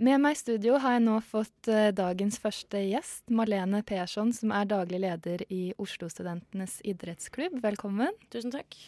Med meg i studio har jeg nå fått uh, dagens første gjest, Malene Persson, som er daglig leder i Oslo-studentenes idrettsklubb. Velkommen. Tusen takk.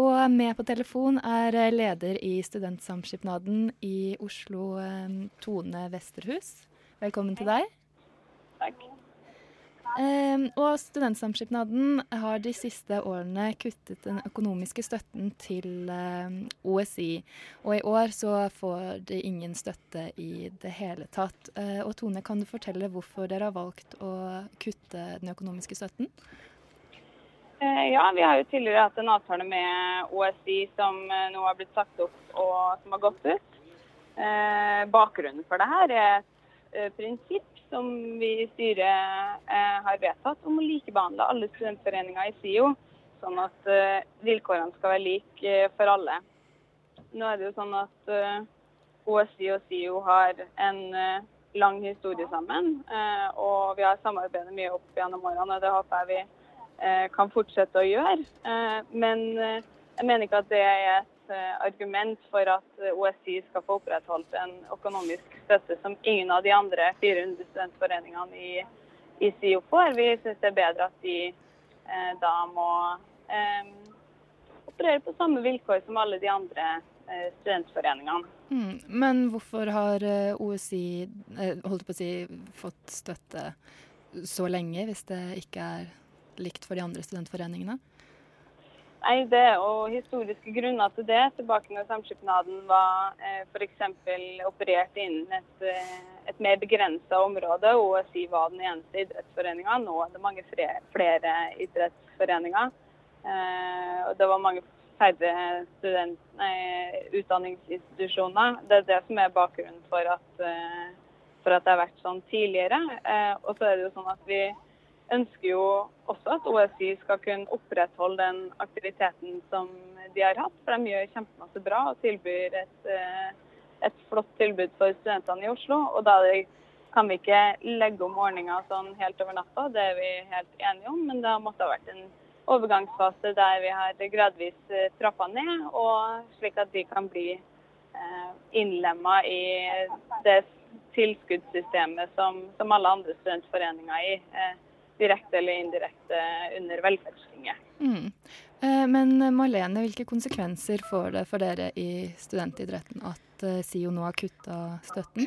Og med på telefon er uh, leder i Studentsamskipnaden i Oslo, um, Tone Westerhus. Velkommen til deg. Takk. Um, og Studentsamskipnaden har de siste årene kuttet den økonomiske støtten til um, OSI. Og i år så får de ingen støtte i det hele tatt. Uh, og Tone, kan du fortelle hvorfor dere har valgt å kutte den økonomiske støtten? Uh, ja, vi har jo tidligere hatt en avtale med OSI som uh, nå har blitt sagt opp og som har gått ut. bakgrunnen for det her er prinsipp som vi i styret eh, har vedtatt om å likebehandle alle studentforeninger i SIO, sånn at eh, vilkårene skal være like eh, for alle. Nå er det jo sånn at eh, OSI og SIO har en eh, lang historie sammen, eh, og vi har samarbeidet mye opp gjennom årene, og det håper jeg vi kan fortsette å gjøre. men jeg mener ikke at det er Eh, argument for at eh, OSI skal få opprettholdt en økonomisk støtte som ingen av de andre 400 studentforeningene i, i SIO får. Vi syns det er bedre at de eh, da må eh, operere på samme vilkår som alle de andre eh, studentforeningene. Mm, men hvorfor har OSI holdt på å si, fått støtte så lenge, hvis det ikke er likt for de andre studentforeningene? Nei, Det og historiske grunner til det. Tilbake når samskipnaden var eh, f.eks. operert innen et, eh, et mer begrensa område. OSI var den eneste idrettsforeninga. Nå er det mange flere idrettsforeninger. Eh, og det var mange færre student, nei, utdanningsinstitusjoner. Det er det som er bakgrunnen for at, eh, for at det har vært sånn tidligere. Eh, og så er det jo sånn at vi ønsker jo også at OSI skal kunne opprettholde den aktiviteten som de har hatt. For de gjør kjempemasse bra og tilbyr et, eh, et flott tilbud for studentene i Oslo. Og da kan vi ikke legge om ordninga sånn helt over natta, det er vi helt enige om. Men det måtte ha vært en overgangsfase der vi har gradvis eh, trappa ned, og slik at de kan bli eh, innlemma i det tilskuddssystemet som, som alle andre studentforeninger i. Eh, direkte eller indirekte under velferdstinget. Mm. Eh, men Marlene, hvilke konsekvenser får det for dere i studentidretten at eh, SIO nå har kutta støtten?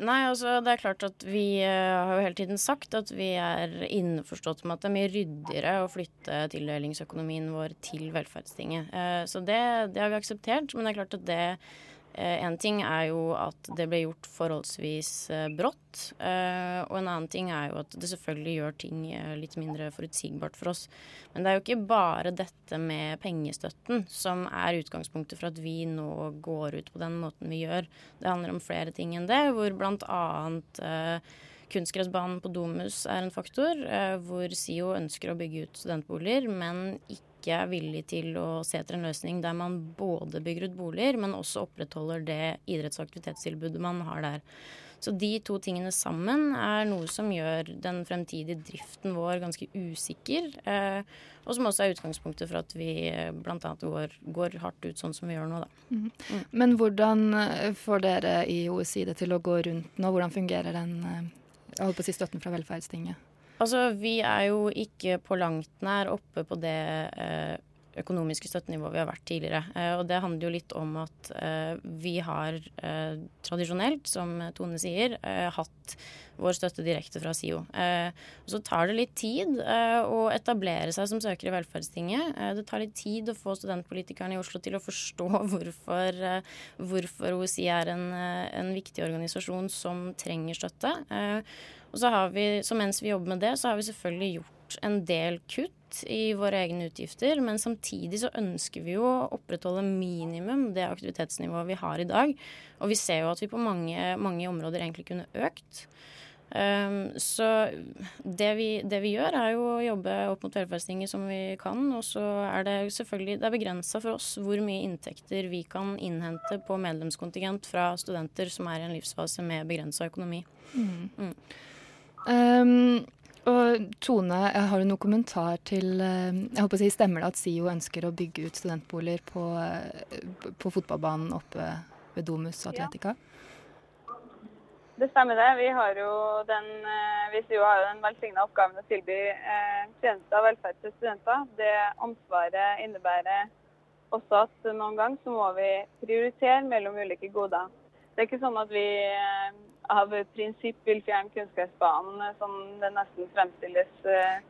Nei, altså det er klart at Vi uh, har jo hele tiden sagt at vi er innforstått med at det er mye ryddigere å flytte tildelingsøkonomien vår til velferdstinget. Uh, så det, det, har vi akseptert, men det er klart at det Eh, en ting er jo at det ble gjort forholdsvis eh, brått. Eh, og en annen ting er jo at det selvfølgelig gjør ting litt mindre forutsigbart for oss. Men det er jo ikke bare dette med pengestøtten som er utgangspunktet for at vi nå går ut på den måten vi gjør. Det handler om flere ting enn det, hvor blant Eh, kunstgressbanen på Domus er en faktor, eh, hvor SIO ønsker å bygge ut studentboliger, men ikke er villig til å se etter en løsning der man både bygger ut boliger, men også opprettholder det idretts- og aktivitetstilbudet man har der. Så de to tingene sammen er noe som gjør den fremtidige driften vår ganske usikker. Eh, og som også er utgangspunktet for at vi eh, bl.a. Går, går hardt ut sånn som vi gjør nå, da. Mm. Mm. Men hvordan får dere i OSI det til å gå rundt nå? Hvordan fungerer den jeg holdt på å si støtten fra Velferdstinget? Altså, vi er jo ikke på langt nær oppe på det eh, økonomiske støttenivået vi har vært tidligere. Eh, og det handler jo litt om at eh, vi har eh, tradisjonelt, som Tone sier, hatt vår støtte direkte fra SIO. Eh, så tar det litt tid å etablere seg som søker i Velferdstinget. det tar litt tid å få studentpolitikerne i Oslo til å forstå hvorfor, hvorfor OSI er en, en, viktig organisasjon som trenger støtte. Og så har vi, så mens vi jobber med det, så har vi selvfølgelig gjort en del kutt i våre egne utgifter, men samtidig så ønsker vi jo å opprettholde minimum det aktivitetsnivået vi har i dag. Og vi ser jo at vi på mange, mange områder egentlig kunne økt. Um, så det vi, det vi, gjør, er jo å jobbe opp mot velferdstinget som vi kan. Og så er det selvfølgelig det er begrensa for oss hvor mye inntekter vi kan innhente på medlemskontingent fra studenter som er i en livsfase med begrensa økonomi. Mm. Mm. Um, og Tone, har du noen kommentar til eh, jeg håper å si, Stemmer det at SIO ønsker å bygge ut studentboliger på, på fotballbanen oppe ved Domus Atletica? det stemmer det. Vi har jo den, eh, vi har den velsigna oppgaven å tilby eh, tjenester og velferd til studenter. Det ansvaret innebærer også at noen ganger så må vi prioritere mellom ulike goder. Det er ikke sånn at vi eh, av prinsipp vil fjerne kunstgressbanen, eh, som det nesten fremstilles eh,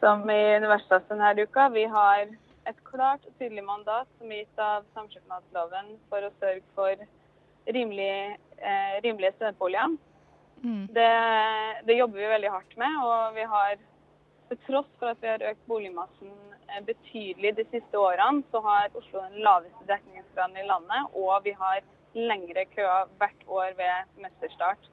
som i Universitetet denne uka. Vi har et klart og tydelig mandat som er gitt av samskipnadsloven for å sørge for rimelig, eh, rimelige studentboliger. Mm. Det, det, jobber vi veldig hardt med. Og vi har, til tross for at vi har økt boligmassen eh, betydelig de siste årene, så har Oslo den laveste dekningsgraden i landet. Og vi har lengre køer hvert år ved semesterstart.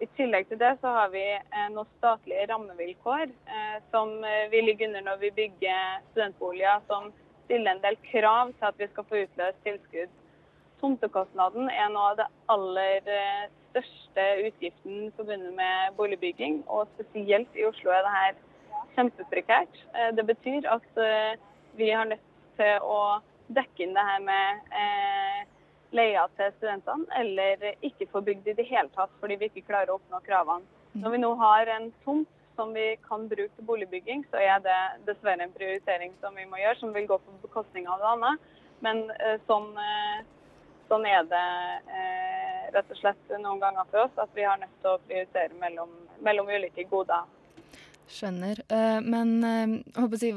I tillegg til det så har vi eh, noen statlige rammevilkår eh, som eh, vi ligger under når vi bygger studentboliger, som stiller en del krav til at vi skal få utløst tilskudd Tomtekostnaden er noe av det aller eh, største utgiften forbundet med boligbygging. Og spesielt i Oslo er det her kjempeprekært. Eh, det betyr at eh, vi har nødt til å dekke inn det her med leia til studentene, eller ikke få bygd i det hele tatt fordi vi ikke klarer å oppnå kravene. Mm. Når vi nå har en tomt som vi kan bruke til boligbygging, så er det dessverre en prioritering som vi må gjøre, som vil gå på bekostning av det andre. Men sånn sånn er det eh, rett og slett noen ganger for oss at vi har nødt til å prioritere mellom, mellom ulike goder. Skjønner. Men jeg håper å si,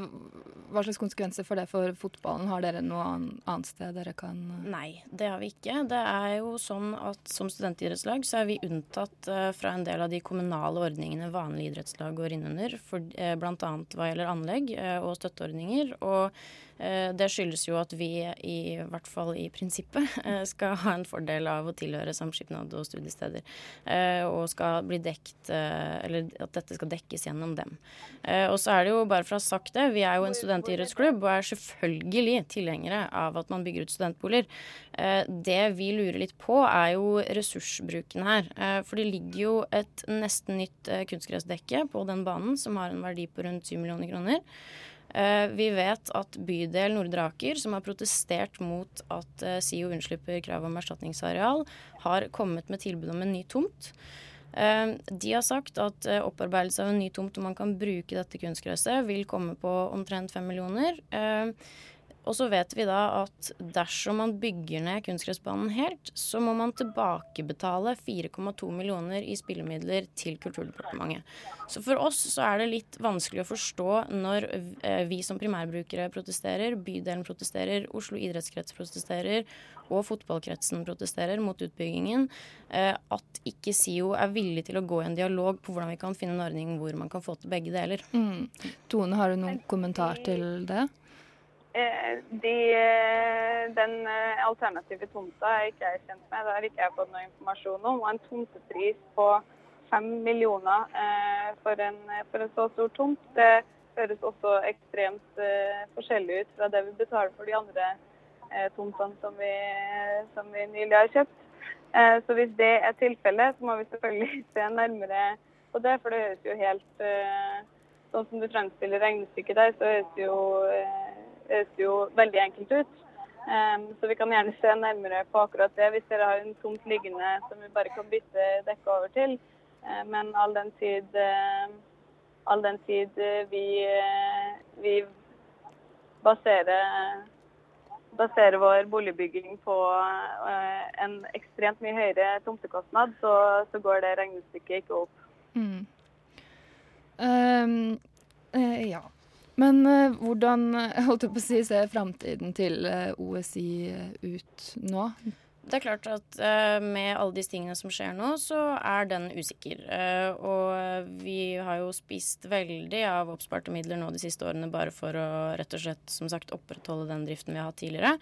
hva slags konsekvenser for det for fotballen? Har dere noe annet sted dere kan uh... Nei, det har vi ikke. Det er jo sånn at som studentidrettslag så er vi unntatt fra en del av de kommunale ordningene vanlige idrettslag går innunder, bl.a. hva gjelder anlegg og støtteordninger. og Eh, det skyldes jo at vi i hvert fall i prinsippet eh, skal ha en fordel av å tilhøre samskipnad og studiesteder. Eh, og skal bli dekt Eller at dette skal dekkes gjennom dem. Og så er det jo bare for å ha sagt det, vi er jo en studentidrettsklubb og er selvfølgelig tilhengere av at man bygger ut studentboliger. Det vi lurer litt på, er jo ressursbruken her. For det ligger jo et nesten nytt kunstgressdekke på den banen som har en verdi på rundt 7 millioner kroner. Eh, vi vet at bydel Nordre Aker, som har protestert mot at eh, SIO unnslipper krav om erstatningsareal, har kommet med tilbud om en ny tomt. Eh, de har sagt at opparbeidelse av en ny tomt hvor man kan bruke dette kunstgresset, vil komme på omtrent fem millioner. Og så vet vi da at dersom man bygger ned kunstgressbanen helt, så må man tilbakebetale 4,2 millioner i spillemidler til Kulturdepartementet. Så for oss så er det litt vanskelig å forstå når eh, vi som primærbrukere protesterer, bydelen protesterer, Oslo idrettskrets protesterer og fotballkretsen protesterer mot utbyggingen, eh, at ikke SIO er villig til å gå i en dialog på hvordan vi kan finne en ordning hvor man kan få til begge deler. Mm. Tone, har du noen kommentar til det? Eh, de, eh, den eh, alternative tomta er ikke jeg kjent med. Det har ikke jeg fått noe informasjon om. Og en tomtepris på fem millioner for en, for en, så stor tomt, det høres også ekstremt forskjellig ut fra det vi betaler for de andre tomtene som vi, som vi nylig har kjøpt. Så hvis det er tilfellet, så må vi selvfølgelig se nærmere på det. For det høres jo helt Sånn som du fremstiller regnestykket der, så høres jo høres jo veldig enkelt ut. Um, så vi kan gjerne se nærmere på akkurat det hvis dere har en tomt liggende som vi bare kan bytte dekket over til. Uh, men all den tid, uh, all den tid uh, vi, vi baserer, baserer, vår boligbygging på en ekstremt mye høyere tomtekostnad, så, så går det regnestykket ikke opp. Mm. Um, ja. Men uh, hvordan holdt jeg på å si, ser framtiden til uh, eh, OSI ut nå? Det er klart at uh, med alle disse tingene som skjer nå, så er den usikker. Og vi har jo spist veldig av oppsparte midler nå de siste årene bare for å rett og slett som sagt opprettholde den driften vi har hatt tidligere.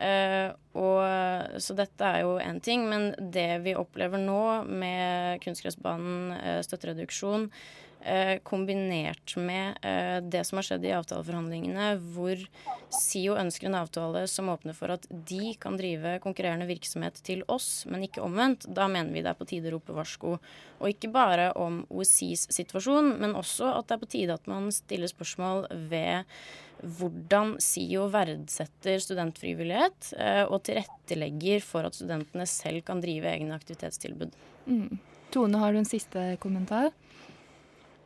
Uh, og, så dette er jo én ting, men det vi opplever nå med kunstgressbanen, støttereduksjon, uh, kombinert med det som har skjedd i avtaleforhandlingene, hvor SIO ønsker en avtale som åpner for at de kan drive konkurrerende virksomhet til oss, men ikke omvendt. Da mener vi det er på tide å rope varsko. Og ikke bare om OSIs situasjon, men også at det er på tide at man stiller spørsmål ved hvordan SIO verdsetter studentfrivillighet eh, og tilrettelegger for at studentene selv kan drive egne aktivitetstilbud. Mm. Tone, har du en siste kommentar?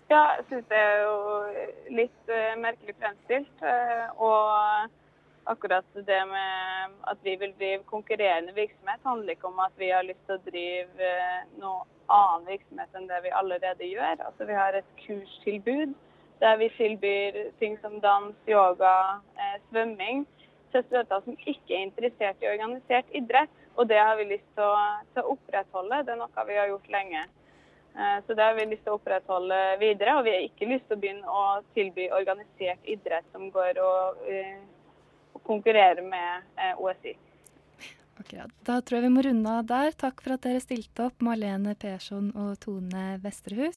Ja, jeg syns det er jo litt uh, merkelig fremstilt. Uh, og akkurat det med at vi vil drive konkurrerende virksomhet, handler ikke om at vi har lyst til å drive uh, noe annen virksomhet enn det vi allerede gjør. Altså Vi har et kurstilbud der vi tilbyr ting som dans, yoga, svømming til studenter som ikke er interessert i organisert idrett. Og det har vi lyst til å, til å opprettholde. Det er noe vi har gjort lenge. Eh, så det har vi lyst til å opprettholde videre. Og vi har ikke lyst til å begynne å tilby organisert idrett som går og, eh, og konkurrerer med eh, OSI. Akkurat. Da tror jeg vi må runde av der. Takk for at dere stilte opp, Marlene Persson og Tone Vesterhus.